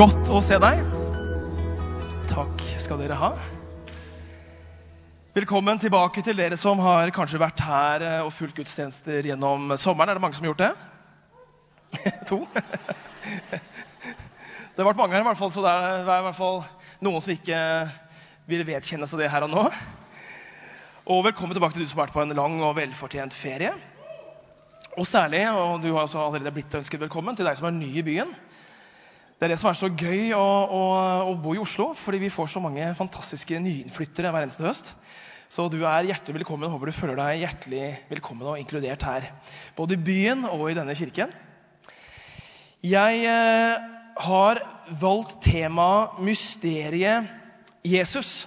Godt å se deg. Takk skal dere ha. Velkommen tilbake til dere som har kanskje vært her eh, og fulgt gudstjenester gjennom sommeren. Er det mange som har gjort det? to? det har vært mange her, i hvert fall, så det er, i hvert fall noen som ikke vil vedkjenne seg det her og nå. Og velkommen tilbake til du som har vært på en lang og velfortjent ferie. Og særlig, og du har altså allerede blitt ønsket velkommen, til deg som er ny i byen. Det er det som er så gøy å, å, å, bo i Oslo, fordi vi får så mange fantastiske nyinnflyttere hver eneste høst. Så du er hjertelig velkommen. Håper du føler deg hjertelig velkommen og inkludert her. Både i byen og i denne kirken. Jeg eh, har valgt temaet mysteriet Jesus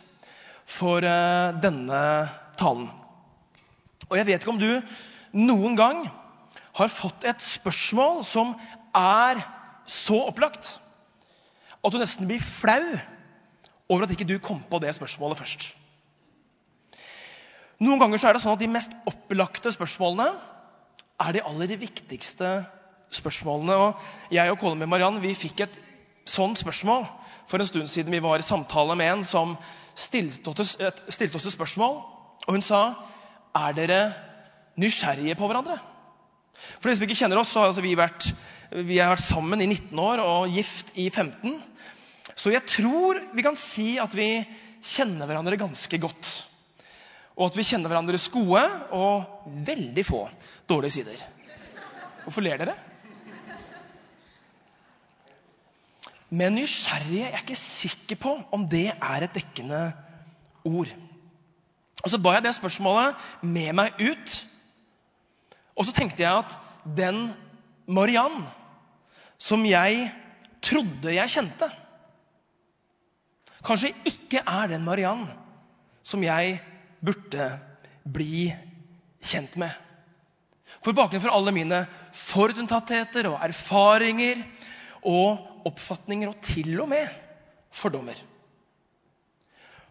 for eh, denne talen. Og jeg vet ikke om du noen gang har fått et spørsmål som er så opplagt at du nesten blir flau over at ikke du kom på det spørsmålet først. Noen ganger så er det sånn at de mest opplagte spørsmålene er de aller viktigste spørsmålene. Og jeg og kona mi Mariann vi fikk et sånt spørsmål for en stund siden vi var i samtale med en som stilte oss et, spørsmål. Og hun sa er dere nysgjerrige på hverandre. For de som ikke kjenner oss, så har altså vi, vært, vi har vært sammen i 19 år og gift i 15. Så jeg tror vi kan si at vi kjenner hverandre ganske godt. Og at vi kjenner hverandres gode og veldig få dårlige sider. Hvorfor ler dere? Men nysgjerrige jeg er ikke sikker på om det er et dekkende ord. Og Så ba jeg det spørsmålet med meg ut. Og så tenkte jeg at den Mariann som jeg trodde jeg kjente kanskje ikke er den Mariann som jeg burde bli kjent med. For bakgrunnen for alle mine forutinntattheter og erfaringer og oppfatninger, og til og med fordommer,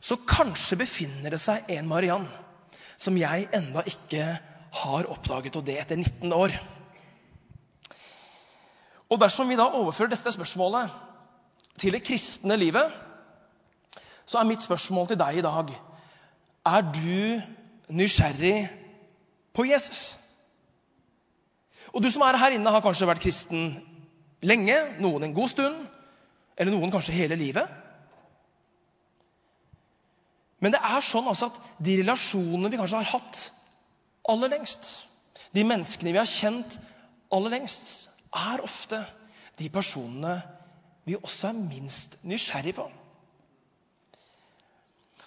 så kanskje befinner det seg en Mariann som jeg ennå ikke har oppdaget, og det etter 19 år. Og dersom vi da overfører dette spørsmålet til det kristne livet, så er mitt spørsmål til deg i dag Er du nysgjerrig på Jesus? Og du som er her inne, har kanskje vært kristen lenge, noen en god stund, eller noen kanskje hele livet. Men det er sånn altså at de relasjonene vi kanskje har hatt aller lengst, de menneskene vi har kjent aller lengst, er ofte de personene vi også er minst nysgjerrig på.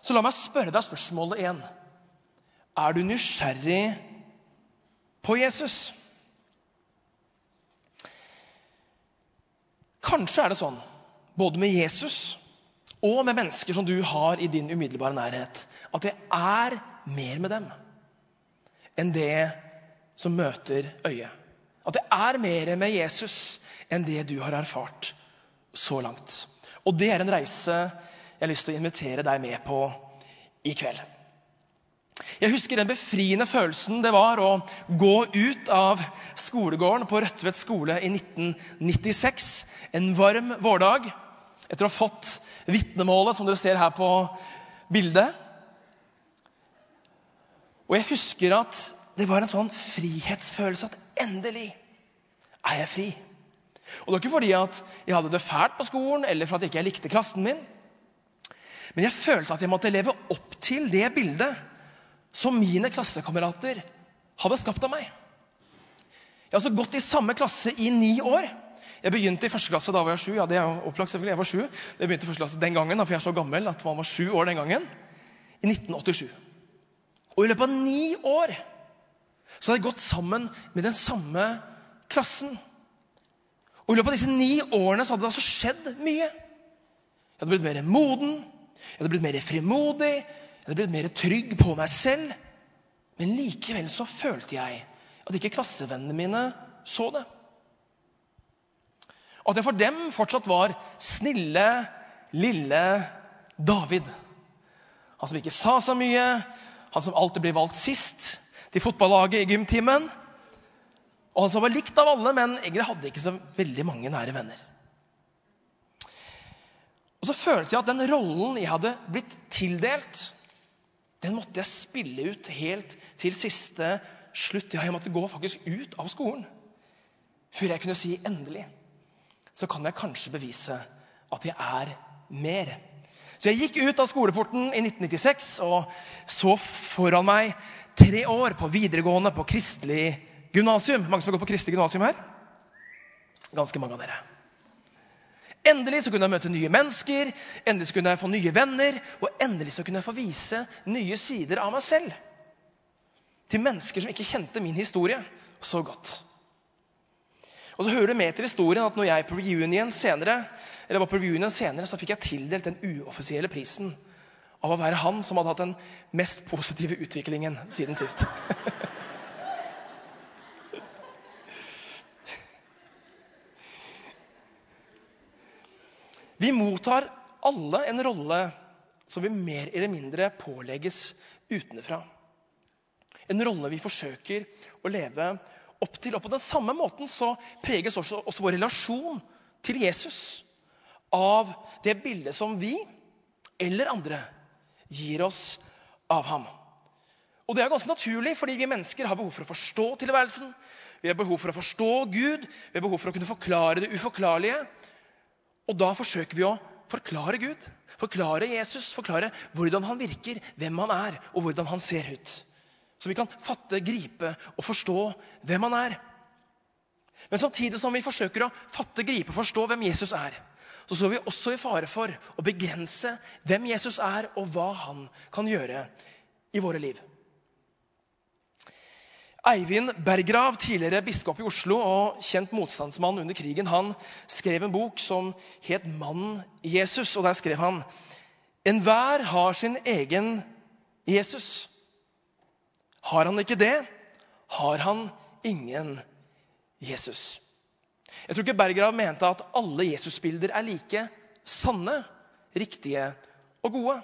Så la meg spørre deg spørsmålet igjen. Er du nysgjerrig på Jesus? Kanskje er det sånn, både med Jesus og med mennesker som du har i din umiddelbare nærhet, at det er mer med dem enn det som møter øyet. At det er mer med Jesus enn det du har erfart så langt. Og det er en reise jeg har lyst til å invitere deg med på i kveld. Jeg husker den befriende følelsen det var å gå ut av skolegården på Rødtvet skole i 1996, en varm vårdag, etter å ha fått vitnemålet som dere ser her på bildet. Og jeg husker at det var en sånn frihetsfølelse at endelig er jeg fri. Og det var ikke fordi at jeg hadde det fælt på skolen, eller for at jeg ikke likte klassen min. Men jeg følte at jeg måtte leve opp til det bildet som mine klassekamerater hadde skapt av meg. Jeg har altså gått i samme klasse i ni år. Jeg begynte i første klasse da var jeg sju. Ja, det er opplagt selvfølgelig, jeg var sju. Jeg begynte i første klasse den gangen, for jeg er så gammel at man var sju år den gangen. I 1987. Og i løpet av ni år så hadde jeg gått sammen med den samme klassen. Og i løpet av disse ni årene så hadde det altså skjedd mye. Jeg hadde blitt mer moden. Jeg hadde blitt mer frimodig, jeg hadde blitt mer trygg på meg selv. Men likevel så følte jeg at ikke klassevennene mine så det. At jeg for dem fortsatt var snille, lille David. Han som ikke sa så mye, han som alltid ble valgt sist til fotballaget i gymtimen. Og han som var likt av alle, men egentlig hadde ikke så veldig mange nære venner. Og så følte jeg at den rollen jeg hadde blitt tildelt, den måtte jeg spille ut helt til siste slutt. Ja, jeg måtte gå faktisk ut av skolen før jeg kunne si endelig. Så kan jeg kanskje bevise at jeg er mer. Så jeg gikk ut av skoleporten i 1996 og så foran meg tre år på videregående på kristelig gymnasium. Mange som har gått på kristelig gymnasium her? Ganske mange av dere. Endelig så kunne jeg møte nye mennesker, endelig så kunne jeg få nye venner, og endelig så kunne jeg få vise nye sider av meg selv til mennesker som ikke kjente min historie så godt. Og så hører det med til historien at når jeg på reunion senere, eller var på reunion senere, så fikk jeg tildelt den uoffisielle prisen av å være han som hadde hatt den mest positive utviklingen siden sist. Vi mottar alle en rolle som vi mer eller mindre pålegges utenfra. En rolle vi forsøker å leve opp til. Og på den samme måten så preges også, også vår relasjon til Jesus av det bildet som vi eller andre gir oss av ham. Og det er ganske naturlig, fordi vi mennesker har behov for å forstå tilværelsen. Vi har behov for å forstå Gud, vi har behov for å kunne forklare det uforklarlige. Og da forsøker vi å forklare Gud, forklare Jesus, forklare hvordan han virker, hvem han er, og hvordan han ser ut. Så vi kan fatte, gripe og forstå hvem han er. Men samtidig som vi forsøker å fatte, gripe og forstå hvem Jesus er, så står vi også i fare for å begrense hvem Jesus er, og hva han kan gjøre i våre liv. Eivind Berggrav, tidligere biskop i Oslo og kjent motstandsmann under krigen, han skrev en bok som het 'Mannen Jesus'. og Der skrev han Enhver har sin egen Jesus. Har han ikke det, har han ingen Jesus. Jeg tror ikke Berggrav mente at alle Jesusbilder er like sanne, riktige og gode.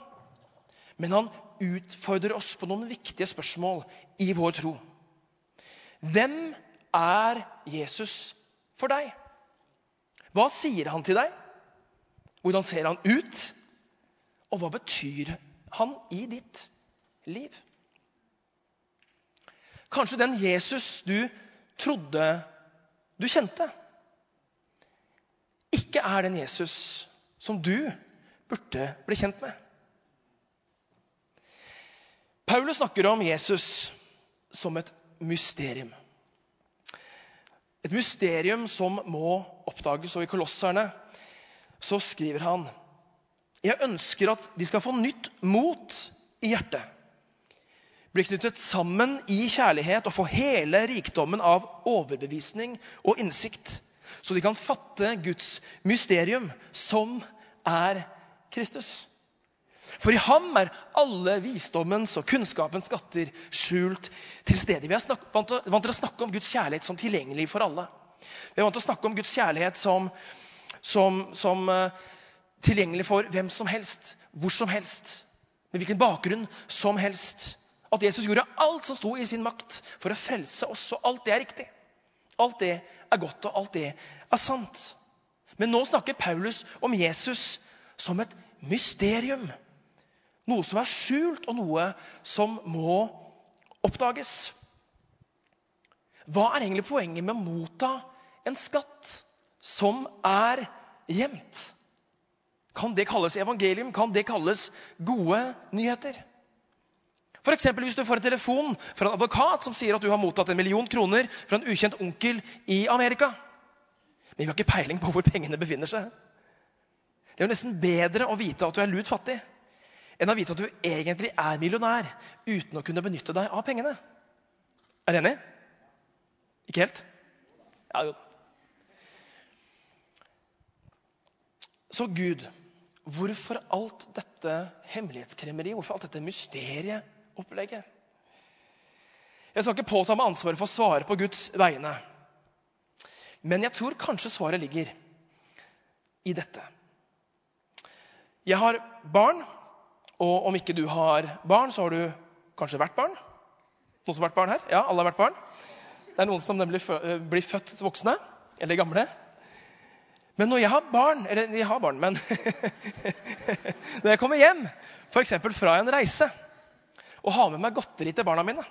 Men han utfordrer oss på noen viktige spørsmål i vår tro. Hvem er Jesus for deg? Hva sier han til deg? Hvordan ser han ut? Og hva betyr han i ditt liv? Kanskje den Jesus du trodde du kjente, ikke er den Jesus som du burde bli kjent med. Paulus snakker om Jesus som et mysterium. Et mysterium som må oppdages. Og i Kolosserne så skriver han Jeg ønsker at de skal få nytt mot i hjertet. Bli knyttet sammen i kjærlighet og få hele rikdommen av overbevisning og innsikt. Så de kan fatte Guds mysterium, som er Kristus. For i ham er alle visdommens og kunnskapens skatter skjult til stede. Vi er vant til å snakke om Guds kjærlighet som tilgjengelig for alle. Vi er vant til å snakke om Guds kjærlighet som, som, som uh, tilgjengelig for hvem som helst, hvor som helst, med hvilken bakgrunn som helst. At Jesus gjorde alt som sto i sin makt for å frelse oss, og alt det er riktig. Alt det er godt, og alt det er sant. Men nå snakker Paulus om Jesus som et mysterium. Noe som er skjult, og noe som må oppdages. Hva er egentlig poenget med å motta en skatt som er gjemt? Kan det kalles evangelium? Kan det kalles gode nyheter? Eksempel, hvis du får en telefon fra en advokat som sier at du har mottatt en million kroner fra en ukjent onkel i Amerika. Men vi har ikke peiling på hvor pengene befinner seg. Det er jo nesten bedre å vite at du er lut fattig, enn å vite at du egentlig er millionær uten å kunne benytte deg av pengene. Er du enig? Ikke helt? Ja, jo. Så Gud, hvorfor alt dette hemmelighetskremmeriet? Hvorfor alt dette mysterieopplegget? Jeg skal ikke påta meg ansvaret for å svare på Guds vegne. Men jeg tror kanskje svaret ligger i dette. Jeg har barn, og om ikke du har barn, så har du kanskje vært barn. Noen som har vært barn her? Ja, alle har vært barn. Det er noen som nemlig blir født voksne eller gamle. Men når jeg har barn Eller jeg har barn, men Når jeg kommer hjem, f.eks. fra en reise, og har med meg godteri til barna mine,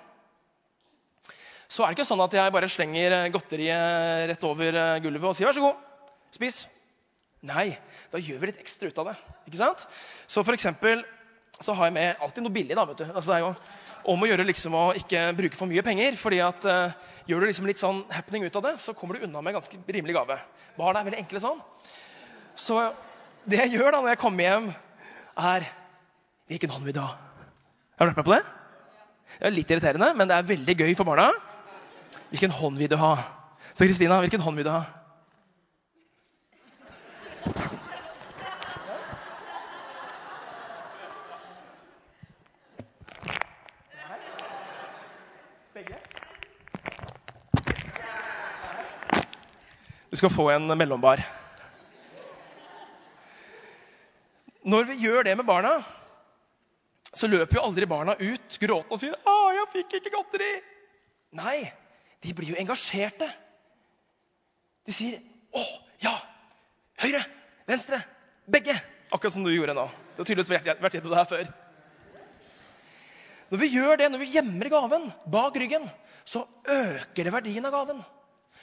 så er det ikke sånn at jeg bare slenger godteriet rett over gulvet og sier 'vær så god, spis'. Nei, da gjør vi litt ekstra ut av det. ikke sant? Så for eksempel, så har jeg med alltid noe billig. da, vet du. Altså, det er jo om å gjøre liksom å ikke bruke for mye penger. fordi at uh, Gjør du liksom litt sånn happening ut av det, så kommer du unna med ganske rimelig gave. Barn er veldig enkle sånn. Så det jeg gjør da når jeg kommer hjem, er Hvilken hånd vil du ha? Har du vært med på det? Det er litt irriterende, men det er veldig gøy for barna. Hvilken hånd vil du ha? Så Kristina, hvilken hånd vil du ha? Du skal få en mellombar. Når vi gjør det med barna, så løper jo aldri barna ut gråtende og sier 'Å, jeg fikk ikke godteri'. Nei, de blir jo engasjerte. De sier 'Å, ja. Høyre. Venstre. Begge.' Akkurat som du gjorde nå. Du har tydeligvis vært gjennom det her før. Når vi gjør det, når vi gjemmer gaven bak ryggen, så øker det verdien av gaven.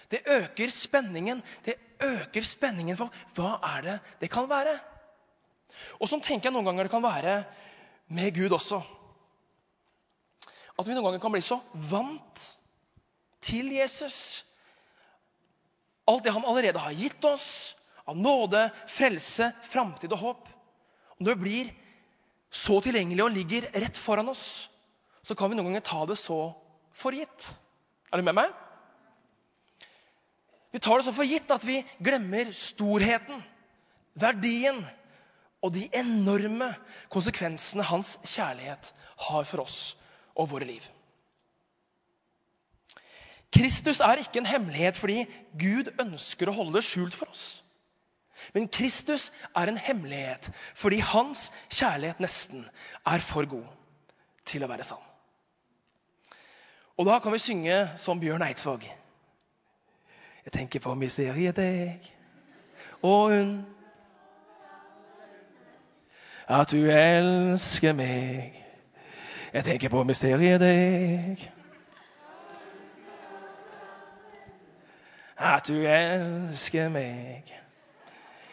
Det øker spenningen. Det øker spenningen for hva er det det kan være. Og sånn tenker jeg noen ganger det kan være med Gud også. At vi noen ganger kan bli så vant til Jesus. Alt det han allerede har gitt oss av nåde, frelse, framtid og håp. Og når det blir så tilgjengelig og ligger rett foran oss, så kan vi noen ganger ta det så for gitt. Er du med meg? Vi tar det så for gitt at vi glemmer storheten, verdien og de enorme konsekvensene hans kjærlighet har for oss og våre liv. Kristus er ikke en hemmelighet fordi Gud ønsker å holde det skjult for oss. Men Kristus er en hemmelighet fordi hans kjærlighet nesten er for god til å være sann. Og da kan vi synge som Bjørn Eidsvåg. Jeg tenker på mysteriet deg og hun At du elsker meg. Jeg tenker på mysteriet deg. At du elsker meg.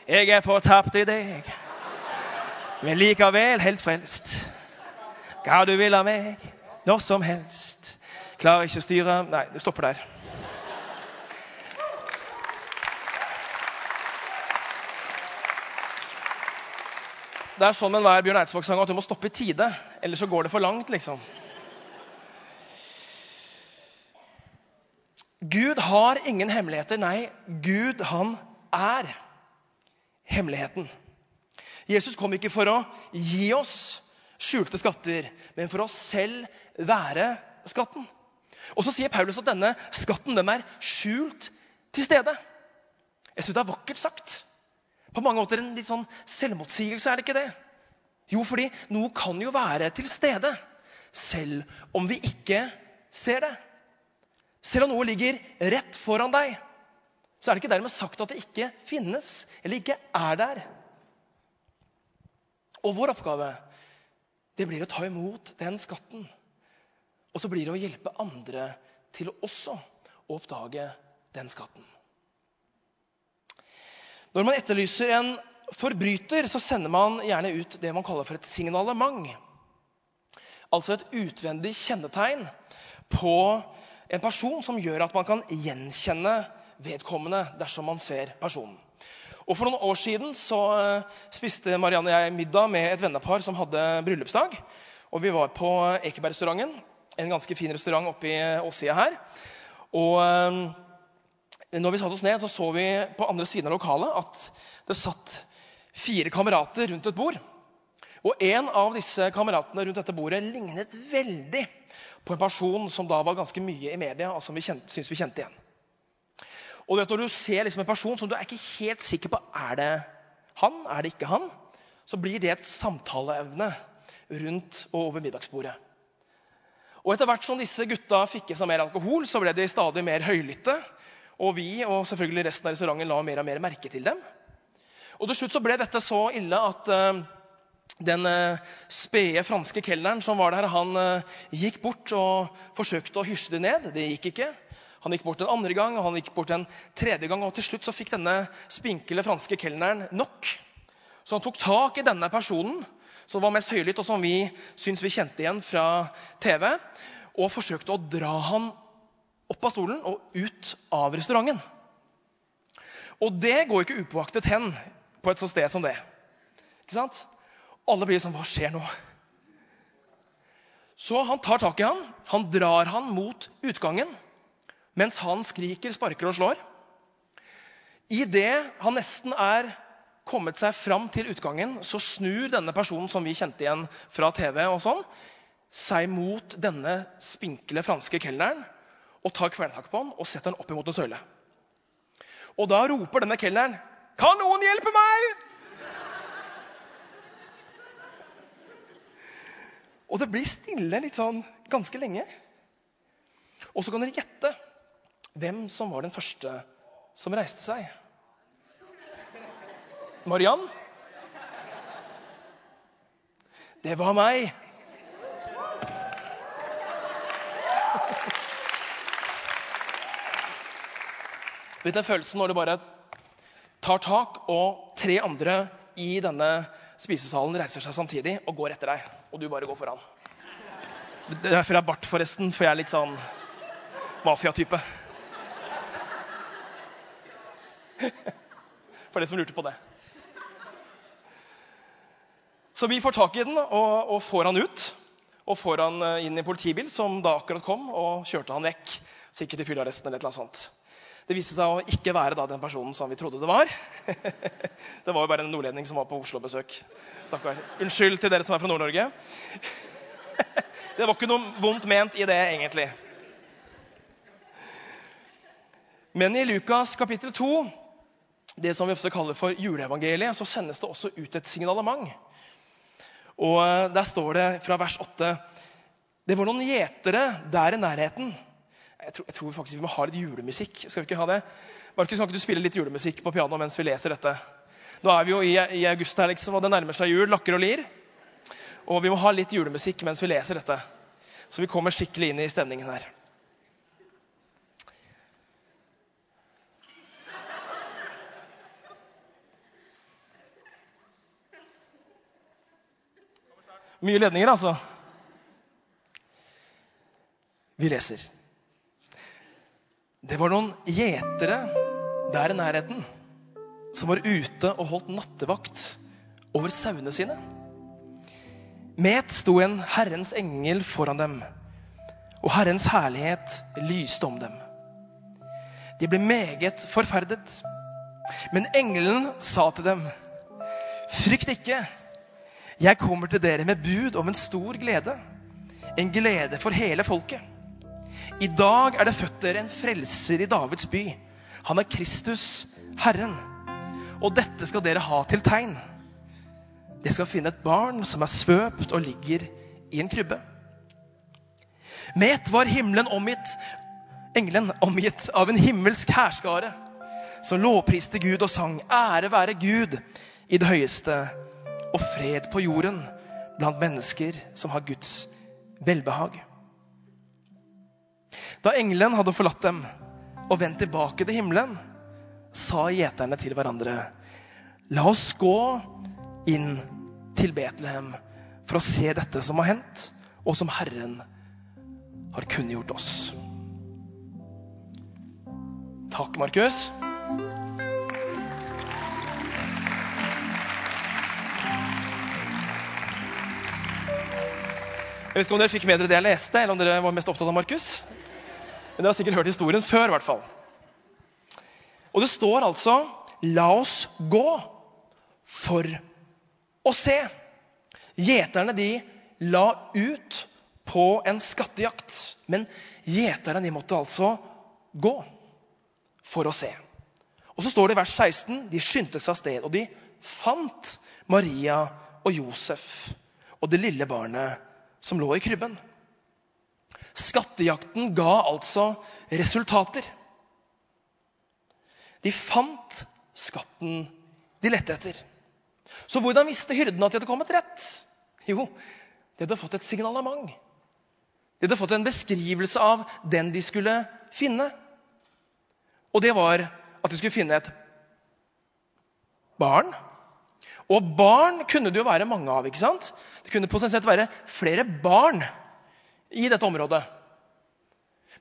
Jeg er fortapt i deg, men likevel helt frelst. Hva du vil av meg, når som helst. Klarer ikke å styre Nei, det stopper der. Det er sånn med enhver Bjørn Eidsvåg-sang at du må stoppe i tide. Ellers så går det for langt, liksom. Gud har ingen hemmeligheter. Nei, Gud, han er hemmeligheten. Jesus kom ikke for å gi oss skjulte skatter, men for å selv være skatten. Og så sier Paulus at denne skatten den er skjult til stede. Jeg syns det er vakkert sagt. På mange måter en litt sånn selvmotsigelse, er det ikke det? Jo, fordi noe kan jo være til stede selv om vi ikke ser det. Selv om noe ligger rett foran deg, så er det ikke dermed sagt at det ikke finnes eller ikke er der. Og vår oppgave det blir å ta imot den skatten. Og så blir det å hjelpe andre til også å oppdage den skatten. Når man etterlyser en forbryter, så sender man gjerne ut det man kaller for et signalement. Altså et utvendig kjennetegn på en person som gjør at man kan gjenkjenne vedkommende dersom man ser personen. Og For noen år siden så eh, spiste Marianne og jeg middag med et vennepar som hadde bryllupsdag. Og Vi var på Ekebergrestauranten, en ganske fin restaurant oppe i åssida her. Og eh, når vi satte oss ned, så så vi på andre siden av lokalet at det satt fire kamerater rundt et bord. Og en av disse kameratene rundt dette bordet lignet veldig på en person som da var ganske mye i media, og som vi syntes vi kjente igjen. Og vet, Når du ser liksom en person som du er ikke helt sikker på er det han, er det ikke han, så blir det et samtaleevne rundt og over middagsbordet. Og Etter hvert som disse gutta fikk i seg mer alkohol, så ble de stadig mer høylytte. Og vi og selvfølgelig resten av restauranten la mer og mer merke til dem. Og Til slutt så ble dette så ille at uh, den uh, spede franske kelneren som var der, han uh, gikk bort og forsøkte å hysje det ned. Det gikk ikke. Han gikk bort en andre gang og han gikk bort en tredje gang. og Til slutt så fikk denne spinkle franske kelneren nok. Så han tok tak i denne personen som var mest høylytt, og som vi syns vi kjente igjen fra TV, og forsøkte å dra han opp av stolen og ut av restauranten. Og det går ikke upåaktet hen på et sånt sted som det. Ikke sant? Alle blir sånn Hva skjer nå? Så han tar tak i han, han drar han mot utgangen mens han skriker, sparker og slår. Idet han nesten er kommet seg fram til utgangen, så snur denne personen som vi kjente igjen fra TV, og sånn, seg mot denne spinkle franske kelneren og tar kvelertak på han og setter han opp imot en søyle. Og da roper denne kelneren 'Kan noen hjelpe meg?' Og det blir stille litt sånn ganske lenge. Og så kan dere gjette hvem som var den første som reiste seg. Mariann? Det var meg. Vet du følelsen når du bare tar tak, og tre andre i denne spisesalen reiser seg samtidig og går etter deg, og du bare går foran? Det er derfor jeg har bart, forresten, for jeg er litt sånn mafiatype. For det som lurte på det. Så vi får tak i den og, og får han ut. Og får han eh, inn i en politibil, som da akkurat kom, og kjørte han vekk. Sikkert i fyllearresten eller annet sånt. Det viste seg å ikke være da den personen som vi trodde det var. det var jo bare en nordlending som var på Oslo-besøk. Unnskyld til dere som er fra Nord-Norge. det var ikke noe vondt ment i det, egentlig. Men i Lukas kapittel 2, det som vi ofte kaller for juleevangeliet, så sendes det også ut et signalement. Og eh, Der står det fra vers 8 Det var noen gjetere der i nærheten. Jeg tror, jeg tror faktisk vi må ha litt julemusikk. Skal vi ikke ha det? Markus, kan ikke du spille litt julemusikk på piano mens vi leser dette? Nå er vi jo i, i august her, liksom, og det nærmer seg jul. Lakker og lir. Og vi må ha litt julemusikk mens vi leser dette. Så vi kommer skikkelig inn i stemningen her. Mye ledninger, altså. Vi leser. Det var noen gjetere der i nærheten som var ute og holdt nattevakt over sauene sine. Med ett sto en Herrens engel foran dem, og Herrens herlighet lyste om dem. De ble meget forferdet. Men engelen sa til dem, frykt ikke. Jeg kommer til dere med bud om en stor glede, en glede for hele folket. I dag er det født dere en frelser i Davids by. Han er Kristus, Herren. Og dette skal dere ha til tegn. Dere skal finne et barn som er svøpt og ligger i en krybbe. Med ett var himmelen omgitt, engelen omgitt av en himmelsk hærskare som lovpriste Gud og sang 'Ære være Gud i det høyeste' og fred på jorden blant mennesker som har Guds velbehag. Da engelen hadde forlatt dem og vendt tilbake til himmelen, sa gjeterne til hverandre, la oss gå inn til Betlehem for å se dette som har hendt, og som Herren har kunngjort oss. Takk, Markus. Jeg vet ikke om dere fikk med dere det jeg leste, eller om dere var mest opptatt av Markus. Men dere har sikkert hørt historien før, i hvert fall. Og det står altså 'la oss gå for å se'. Gjeterne de la ut på en skattejakt. Men gjeterne de måtte altså gå for å se. Og så står det i vers 16 de skyndte seg av sted, og de fant Maria og Josef og det lille barnet som lå i krybben. Skattejakten ga altså resultater. De fant skatten de lette etter. Så hvordan visste hyrdene at de hadde kommet rett? Jo, de hadde fått et signalement. De hadde fått en beskrivelse av den de skulle finne. Og det var at de skulle finne et barn. Og barn kunne det jo være mange av. ikke sant? Det kunne potensielt være flere barn i dette området.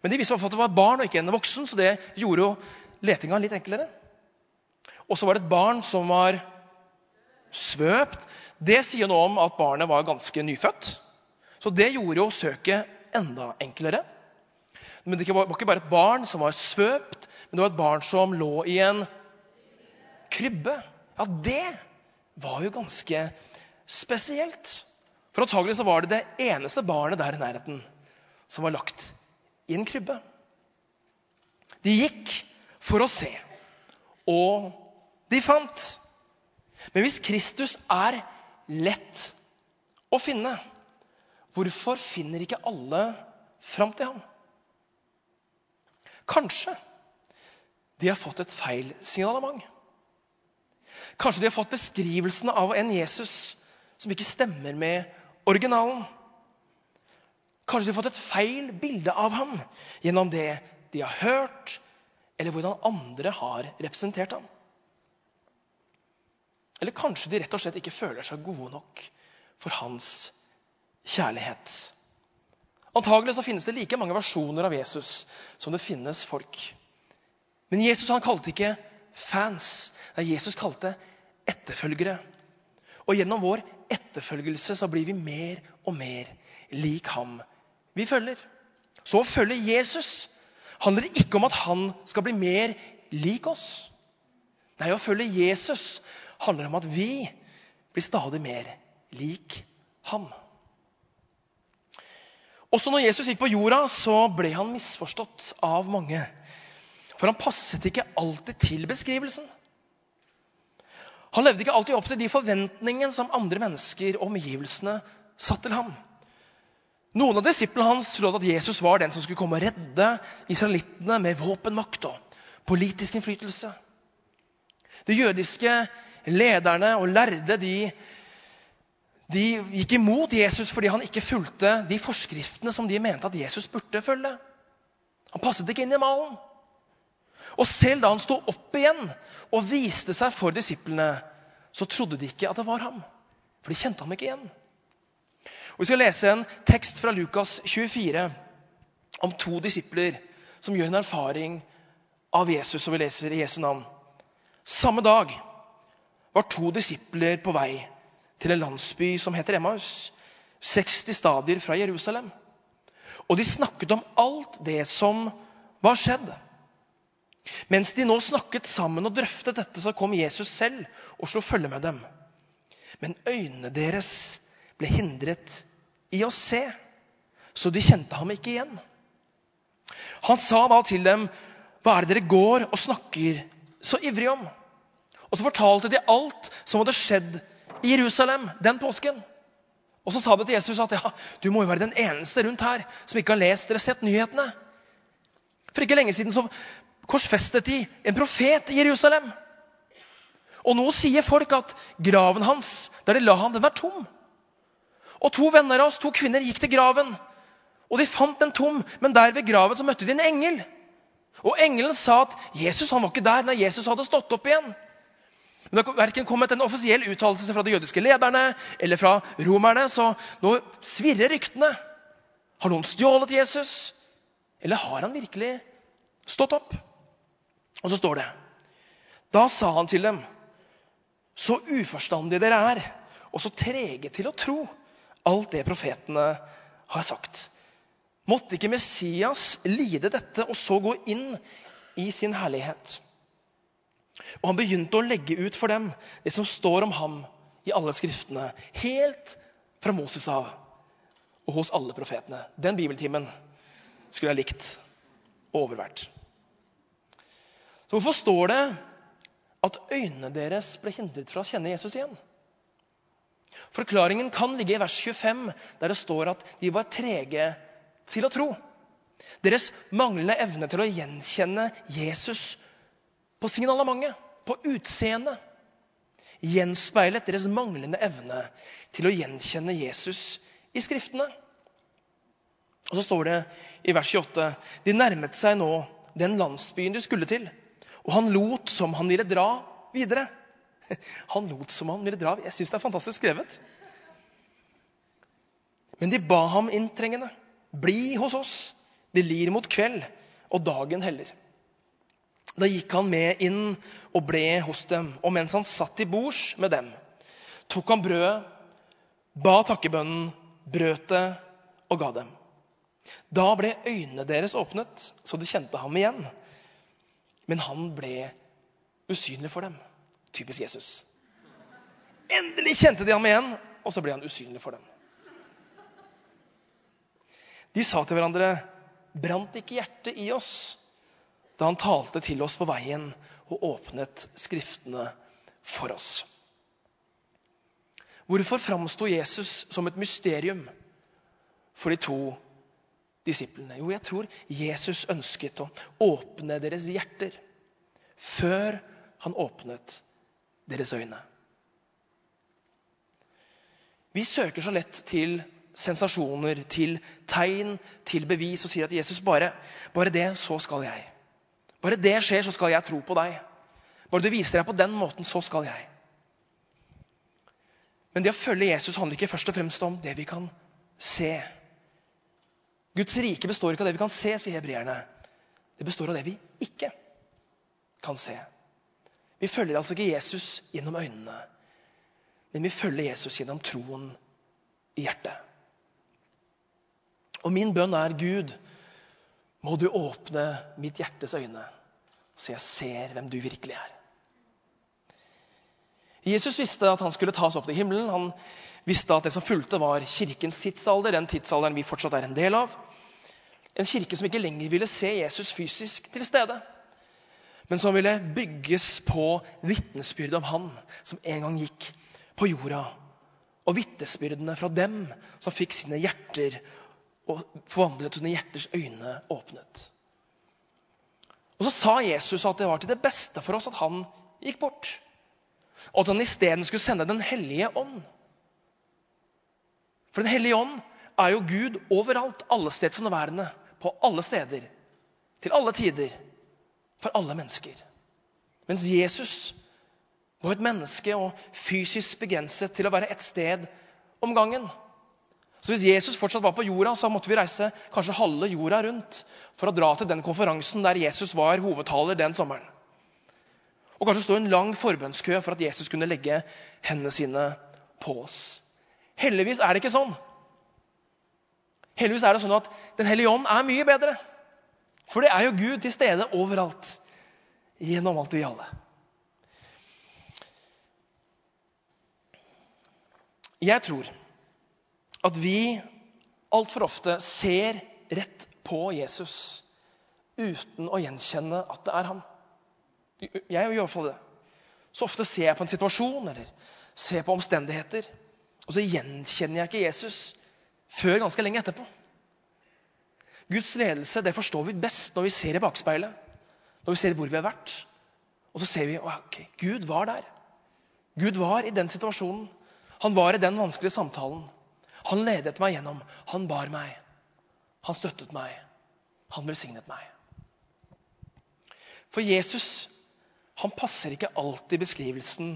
Men de visste at det var barn og ikke en voksen, så det gjorde jo letinga litt enklere. Og så var det et barn som var svøpt. Det sier noe om at barnet var ganske nyfødt. Så det gjorde jo søket enda enklere. Men det var ikke bare et barn som var svøpt, men det var et barn som lå i en krybbe. Ja, det var jo ganske spesielt. For antagelig så var det det eneste barnet der i nærheten som var lagt i en krybbe. De gikk for å se, og de fant. Men hvis Kristus er lett å finne, hvorfor finner ikke alle fram til ham? Kanskje de har fått et feil signalement. Kanskje de har fått beskrivelsen av en Jesus som ikke stemmer med originalen. Kanskje de har fått et feil bilde av ham gjennom det de har hørt, eller hvordan andre har representert ham. Eller kanskje de rett og slett ikke føler seg gode nok for hans kjærlighet. Antagelig så finnes det like mange versjoner av Jesus som det finnes folk. Men Jesus han kalte ikke fans. Nei, Jesus kalte etterfølgere. Og gjennom vår etterfølgelse så blir vi mer og mer lik ham vi følger. Så å følge Jesus handler ikke om at han skal bli mer lik oss. Nei, å følge Jesus handler om at vi blir stadig mer lik ham. Også når Jesus gikk på jorda, så ble han misforstått av mange. For han passet ikke alltid til beskrivelsen. Han levde ikke alltid opp til de forventningene som andre mennesker og omgivelsene satt til ham. Noen av disiplene hans trodde at Jesus var den som skulle komme og redde israelittene med våpenmakt og politisk innflytelse. De jødiske lederne og lærde de, de gikk imot Jesus fordi han ikke fulgte de forskriftene som de mente at Jesus burde følge. Han passet ikke inn i malen. Og selv da han sto opp igjen og viste seg for disiplene, så trodde de ikke at det var ham. For de kjente ham ikke igjen. Og Vi skal lese en tekst fra Lukas 24 om to disipler som gjør en erfaring av Jesus, som vi leser i Jesu navn. Samme dag var to disipler på vei til en landsby som heter Emmaus, 60 stadier fra Jerusalem. Og de snakket om alt det som var skjedd. Mens de nå snakket sammen og drøftet dette, så kom Jesus selv og slo følge med dem. Men øynene deres ble hindret i å se, så de kjente ham ikke igjen. Han sa da til dem, 'Hva er det dere går og snakker så ivrig om?' Og så fortalte de alt som hadde skjedd i Jerusalem den påsken. Og så sa de til Jesus at ja, du må jo være den eneste rundt her som ikke har lest eller sett nyhetene. For ikke lenge siden så korsfestet de en profet i Jerusalem. Og nå sier folk at graven hans, der de la han, den er tom. Og To venner av oss, to kvinner gikk til graven, og de fant den tom. Men der ved graven så møtte de en engel. Og Engelen sa at Jesus han var ikke der når Jesus hadde stått opp igjen. Men Det har verken kommet en offisiell uttalelse fra de jødiske lederne eller fra romerne, så nå svirrer ryktene. Har noen stjålet Jesus? Eller har han virkelig stått opp? Og så står det Da sa han til dem, så uforstandige dere er, og så trege til å tro alt det profetene har sagt. Måtte ikke Messias lide dette og så gå inn i sin herlighet? Og han begynte å legge ut for dem det som står om ham i alle skriftene, helt fra Moses av og hos alle profetene. Den bibeltimen skulle jeg likt og overvært. Hvorfor står det at øynene deres ble hindret fra å kjenne Jesus igjen? Forklaringen kan ligge i vers 25, der det står at de var trege til å tro. Deres manglende evne til å gjenkjenne Jesus på signalementet, på utseendet. gjenspeilet deres manglende evne til å gjenkjenne Jesus i Skriftene. Og så står det i vers 28.: De nærmet seg nå den landsbyen de skulle til, og han lot som han ville dra videre. Han lot som han ville dra. Jeg syns det er fantastisk skrevet. Men de ba ham inntrengende. Bli hos oss. Det lir mot kveld, og dagen heller. Da gikk han med inn og ble hos dem. Og mens han satt til bords med dem, tok han brødet, ba takkebønnen, brøt det og ga dem. Da ble øynene deres åpnet, så de kjente ham igjen. Men han ble usynlig for dem. Typisk Jesus. Endelig kjente de ham igjen, og så ble han usynlig for dem. De sa til hverandre, 'Brant ikke hjertet i oss?' da han talte til oss på veien og åpnet Skriftene for oss. Hvorfor framsto Jesus som et mysterium for de to disiplene? Jo, jeg tror Jesus ønsket å åpne deres hjerter før han åpnet deres øyne. Vi søker så lett til sensasjoner, til tegn, til bevis og sier at Jesus, bare, bare det, så skal jeg. Bare det skjer, så skal jeg tro på deg. Bare du viser deg på den måten, så skal jeg. Men det å følge Jesus handler ikke først og fremst om det vi kan se. Guds rike består ikke av det vi kan se, sier hebreerne. Det består av det vi ikke kan se. Vi følger altså ikke Jesus gjennom øynene, men vi følger Jesus gjennom troen i hjertet. Og min bønn er Gud, må du åpne mitt hjertes øyne, så jeg ser hvem du virkelig er. Jesus visste at han skulle tas opp til himmelen. Han visste at det som fulgte, var kirkens tidsalder, den tidsalderen vi fortsatt er en del av. En kirke som ikke lenger ville se Jesus fysisk til stede, men som ville bygges på vitnesbyrdet om han som en gang gikk på jorda. Og vitnesbyrdene fra dem som fikk sine hjerter og forvandlet sine hjerters øyne åpnet. Og så sa Jesus at det var til det beste for oss at han gikk bort. Og at han isteden skulle sende Den hellige ånd. For Den hellige ånd er jo Gud overalt, alle stedsnærværende, på alle steder, til alle tider, for alle mennesker. Mens Jesus var et menneske og fysisk begrenset til å være et sted om gangen. Så hvis Jesus fortsatt var på jorda, så måtte vi reise kanskje halve jorda rundt for å dra til den konferansen der Jesus var hovedtaler den sommeren. Og kanskje stå i en lang forbønnskø for at Jesus kunne legge hendene sine på oss. Heldigvis er det ikke sånn. Heldigvis er det sånn at Den hellige ånd er mye bedre. For det er jo Gud til stede overalt. Gjennom alt og i alle. Jeg tror at vi altfor ofte ser rett på Jesus uten å gjenkjenne at det er han. Jeg gjør fall det. Så ofte ser jeg på en situasjon eller ser på omstendigheter, og så gjenkjenner jeg ikke Jesus før ganske lenge etterpå. Guds ledelse det forstår vi best når vi ser i bakspeilet. Når vi ser hvor vi har vært. Og så ser vi ok, Gud var der. Gud var i den situasjonen. Han var i den vanskelige samtalen. Han ledet meg gjennom. Han bar meg. Han støttet meg. Han velsignet meg. For Jesus han passer ikke alltid beskrivelsen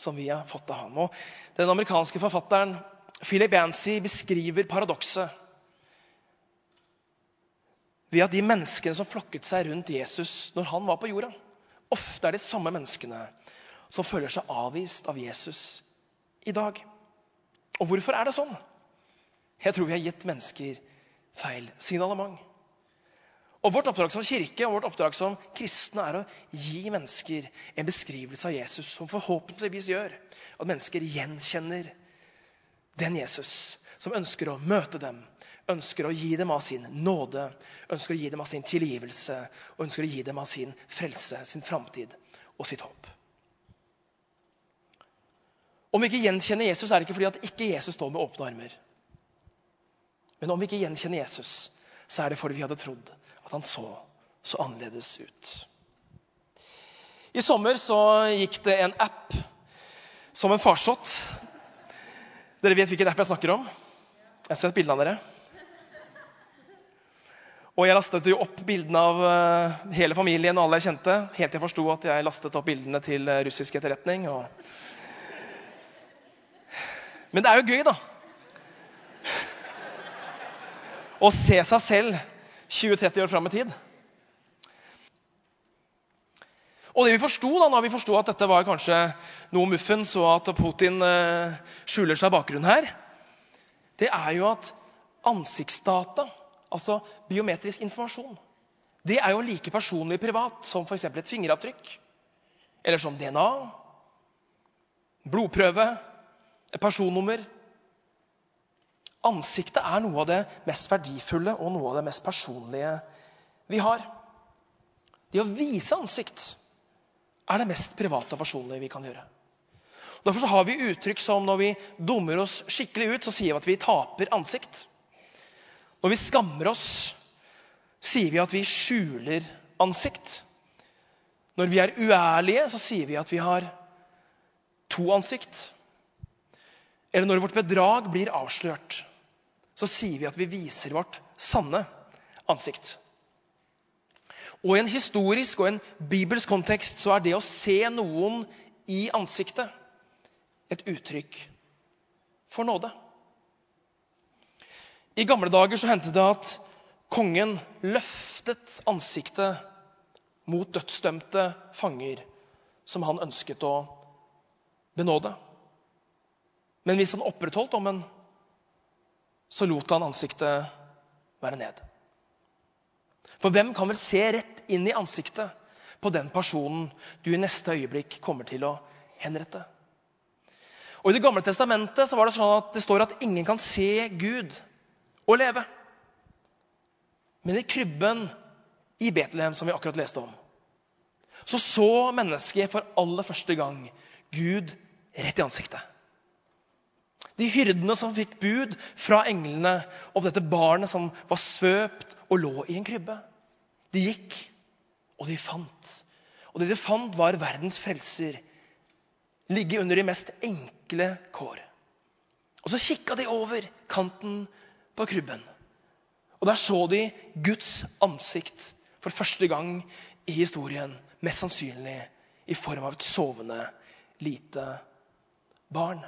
som vi har fått av ham. Og den amerikanske forfatteren Philip Yancy beskriver paradokset ved at de menneskene som flokket seg rundt Jesus når han var på jorda, ofte er de samme menneskene som føler seg avvist av Jesus i dag. Og hvorfor er det sånn? Jeg tror vi har gitt mennesker feil signalement. Og Vårt oppdrag som kirke og vårt oppdrag som kristne er å gi mennesker en beskrivelse av Jesus som forhåpentligvis gjør at mennesker gjenkjenner den Jesus som ønsker å møte dem, ønsker å gi dem av sin nåde, ønsker å gi dem av sin tilgivelse og ønsker å gi dem av sin frelse, sin framtid og sitt håp. Om vi ikke gjenkjenner Jesus, er det ikke fordi at ikke Jesus står med åpne armer. Men om vi ikke gjenkjenner Jesus, så er det fordi vi hadde trodd at han så så annerledes ut. I sommer så gikk det en app som en farsott. Dere vet hvilken app jeg snakker om? Jeg har sett bildene av dere. Og jeg lastet jo opp bildene av uh, hele familien og alle jeg kjente, helt til jeg forsto at jeg lastet opp bildene til uh, russisk etterretning. Og... Men det er jo gøy, da. Å se seg selv 20-30 år fram i tid. Og det vi forsto da når vi forsto at dette var kanskje noe muffens, og at Putin uh, skjuler seg bakgrunnen her, det er jo at ansiktsdata altså biometrisk informasjon, det er jo like personlig privat som f.eks. et fingeravtrykk. Eller som DNA, blodprøve, personnummer. Ansiktet er noe av det mest verdifulle og noe av det mest personlige vi har. Det å vise ansikt er det mest private og personlige vi kan gjøre. Derfor har vi uttrykk som når vi dummer oss skikkelig ut, så sier vi at vi taper ansikt. Når vi skammer oss, sier vi at vi skjuler ansikt. Når vi er uærlige, så sier vi at vi har to ansikt. Eller når vårt bedrag blir avslørt, så sier vi at vi viser vårt sanne ansikt. Og I en historisk og en bibelsk kontekst så er det å se noen i ansiktet et uttrykk for nåde. I gamle dager så hendte det at kongen løftet ansiktet mot dødsdømte fanger som han ønsket å benåde. Men hvis han opprettholdt dommen, så lot han ansiktet være ned. For hvem kan vel se rett inn i ansiktet på den personen du i neste øyeblikk kommer til å henrette? Og I Det gamle testamentet så var det sånn at det står at ingen kan se Gud og leve. Men i krybben i Betlehem, som vi akkurat leste om, så så mennesket for aller første gang Gud rett i ansiktet. De hyrdene som fikk bud fra englene om dette barnet som var svøpt og lå i en krybbe. De gikk, og de fant. Og det de fant, var verdens frelser. Ligge under de mest enkle kår. Og så kikka de over kanten på krybben. Og der så de Guds ansikt for første gang i historien. Mest sannsynlig i form av et sovende lite barn.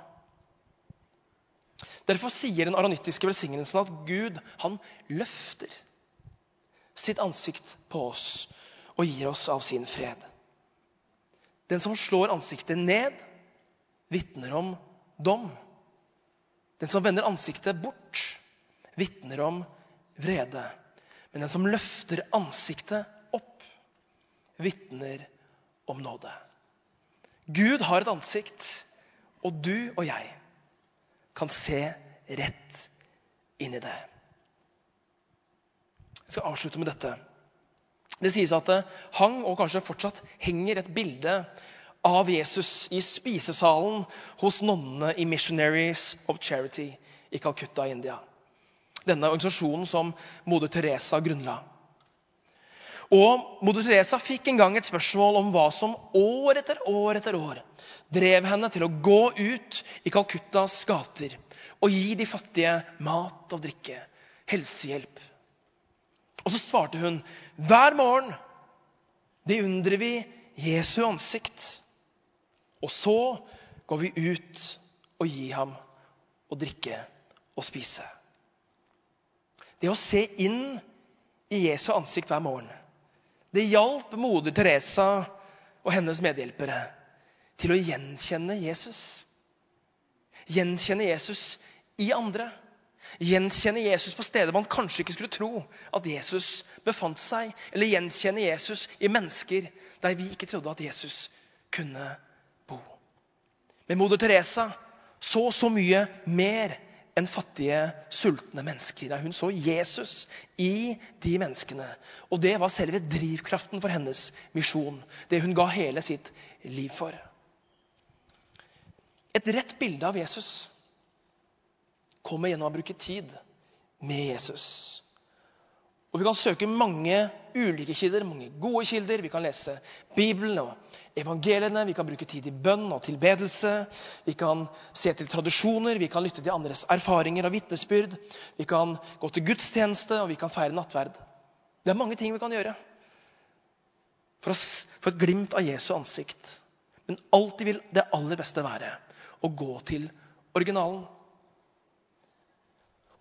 Derfor sier den aronittiske velsignelsen at Gud han løfter sitt ansikt på oss og gir oss av sin fred. Den som slår ansiktet ned, vitner om dom. Den som vender ansiktet bort, vitner om vrede. Men den som løfter ansiktet opp, vitner om nåde. Gud har et ansikt, og du og jeg kan se rett inn i det. Jeg skal avslutte med dette. Det sies at det hang, og kanskje fortsatt henger, et bilde av Jesus i spisesalen hos nonnene i Missionaries of Charity i Calcutta, India denne organisasjonen som moder Teresa grunnla. Og Moder Teresa fikk en gang et spørsmål om hva som år etter år etter år drev henne til å gå ut i Calcuttas gater og gi de fattige mat og drikke, helsehjelp. Og så svarte hun hver morgen beundrer vi Jesu ansikt. Og så går vi ut og gir ham å drikke og spise. Det å se inn i Jesu ansikt hver morgen. Det hjalp moder Teresa og hennes medhjelpere til å gjenkjenne Jesus. Gjenkjenne Jesus i andre. Gjenkjenne Jesus på steder man kanskje ikke skulle tro at Jesus befant seg. Eller gjenkjenne Jesus i mennesker der vi ikke trodde at Jesus kunne bo. Men moder Teresa så så mye mer enn fattige, sultne mennesker. Hun så Jesus i de menneskene. Og det var selve drivkraften for hennes misjon. Det hun ga hele sitt liv for. Et rett bilde av Jesus kommer gjennom å bruke tid med Jesus. Og vi kan søke mange ulike kilder, mange gode kilder. Vi kan lese Bibelen og evangeliene. Vi kan bruke tid i bønn og tilbedelse. Vi kan se til tradisjoner, vi kan lytte til andres erfaringer og vitnesbyrd. Vi kan gå til gudstjeneste, og vi kan feire nattverd. Det er mange ting vi kan gjøre for å få et glimt av Jesu ansikt. Men alltid vil det aller beste være å gå til originalen.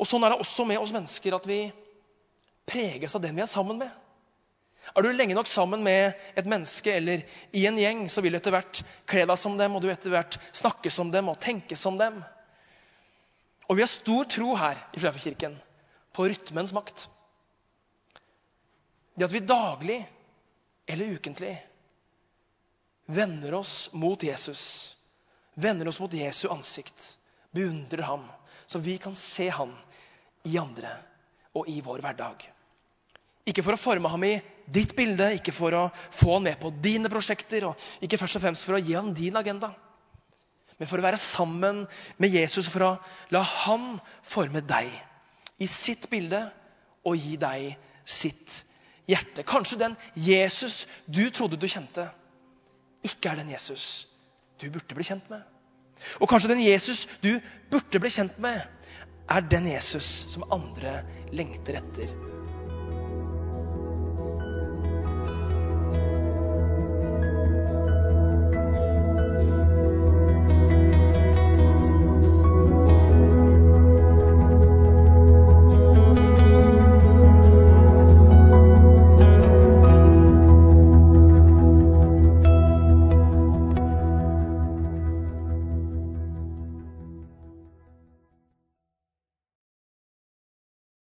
Og Sånn er det også med oss mennesker at vi preges av den vi er sammen med. Er du lenge nok sammen med et menneske eller i en gjeng, så vil du etter hvert kle deg som dem, og du etter hvert snakke som dem og tenke som dem. Og vi har stor tro her i Fleifjordkirken på rytmens makt. Det at vi daglig eller ukentlig vender oss mot Jesus, vender oss mot Jesu ansikt, beundrer ham, så vi kan se ham i andre og i vår hverdag. Ikke for å forme ham i ditt bilde, ikke for å få ham med på dine prosjekter, og ikke først og fremst for å gi ham din agenda, men for å være sammen med Jesus for å la han forme deg i sitt bilde og gi deg sitt hjerte. Kanskje den Jesus du trodde du kjente, ikke er den Jesus du burde bli kjent med. Og kanskje den Jesus du burde bli kjent med, er den Jesus som andre lengter etter